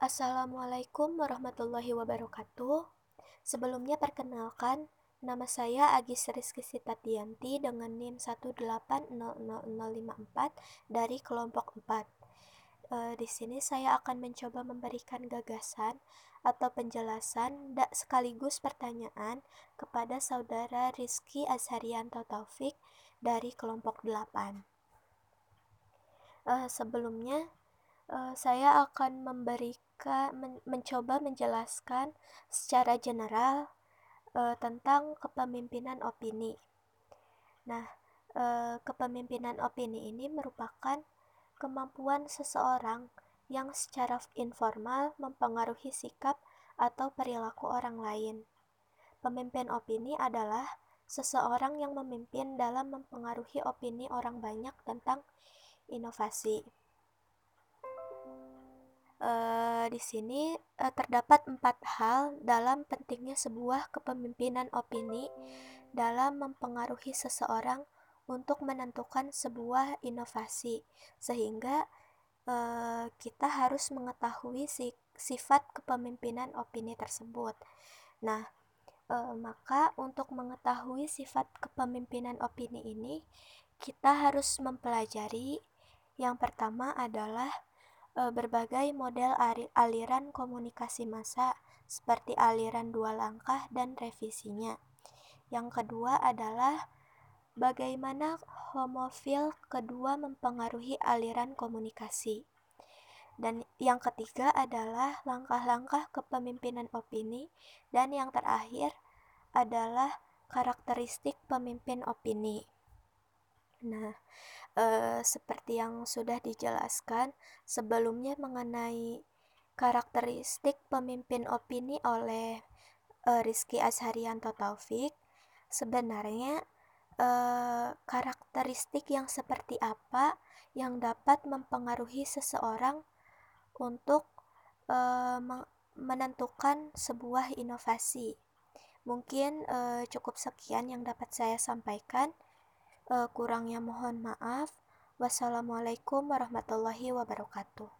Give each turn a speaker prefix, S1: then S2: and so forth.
S1: Assalamualaikum warahmatullahi wabarakatuh. Sebelumnya perkenalkan, nama saya Agis Rizky Sitatianti dengan NIM 1800054 dari kelompok 4. E, di sini saya akan mencoba memberikan gagasan atau penjelasan dan sekaligus pertanyaan kepada saudara Rizky Azharianto Taufik dari kelompok 8. E, sebelumnya uh, saya akan memberikan men mencoba menjelaskan secara general uh, tentang kepemimpinan opini. Nah, uh, kepemimpinan opini ini merupakan kemampuan seseorang yang secara informal mempengaruhi sikap atau perilaku orang lain. Pemimpin opini adalah seseorang yang memimpin dalam mempengaruhi opini orang banyak tentang inovasi. Di sini uh, terdapat empat hal dalam pentingnya sebuah kepemimpinan opini dalam mempengaruhi seseorang untuk menentukan sebuah inovasi, sehingga uh, kita harus mengetahui si, sifat kepemimpinan opini tersebut. Nah, uh, maka untuk mengetahui sifat kepemimpinan opini ini, kita harus mempelajari yang pertama adalah berbagai model aliran komunikasi massa seperti aliran dua langkah dan revisinya. Yang kedua adalah bagaimana homofil kedua mempengaruhi aliran komunikasi. Dan yang ketiga adalah langkah-langkah kepemimpinan opini dan yang terakhir adalah karakteristik pemimpin opini. Nah, e, seperti yang sudah dijelaskan sebelumnya mengenai karakteristik pemimpin opini oleh e, Rizky Azharianto Taufik, sebenarnya e, karakteristik yang seperti apa yang dapat mempengaruhi seseorang untuk e, menentukan sebuah inovasi. Mungkin e, cukup sekian yang dapat saya sampaikan. Uh, kurangnya mohon maaf. Wassalamualaikum warahmatullahi wabarakatuh.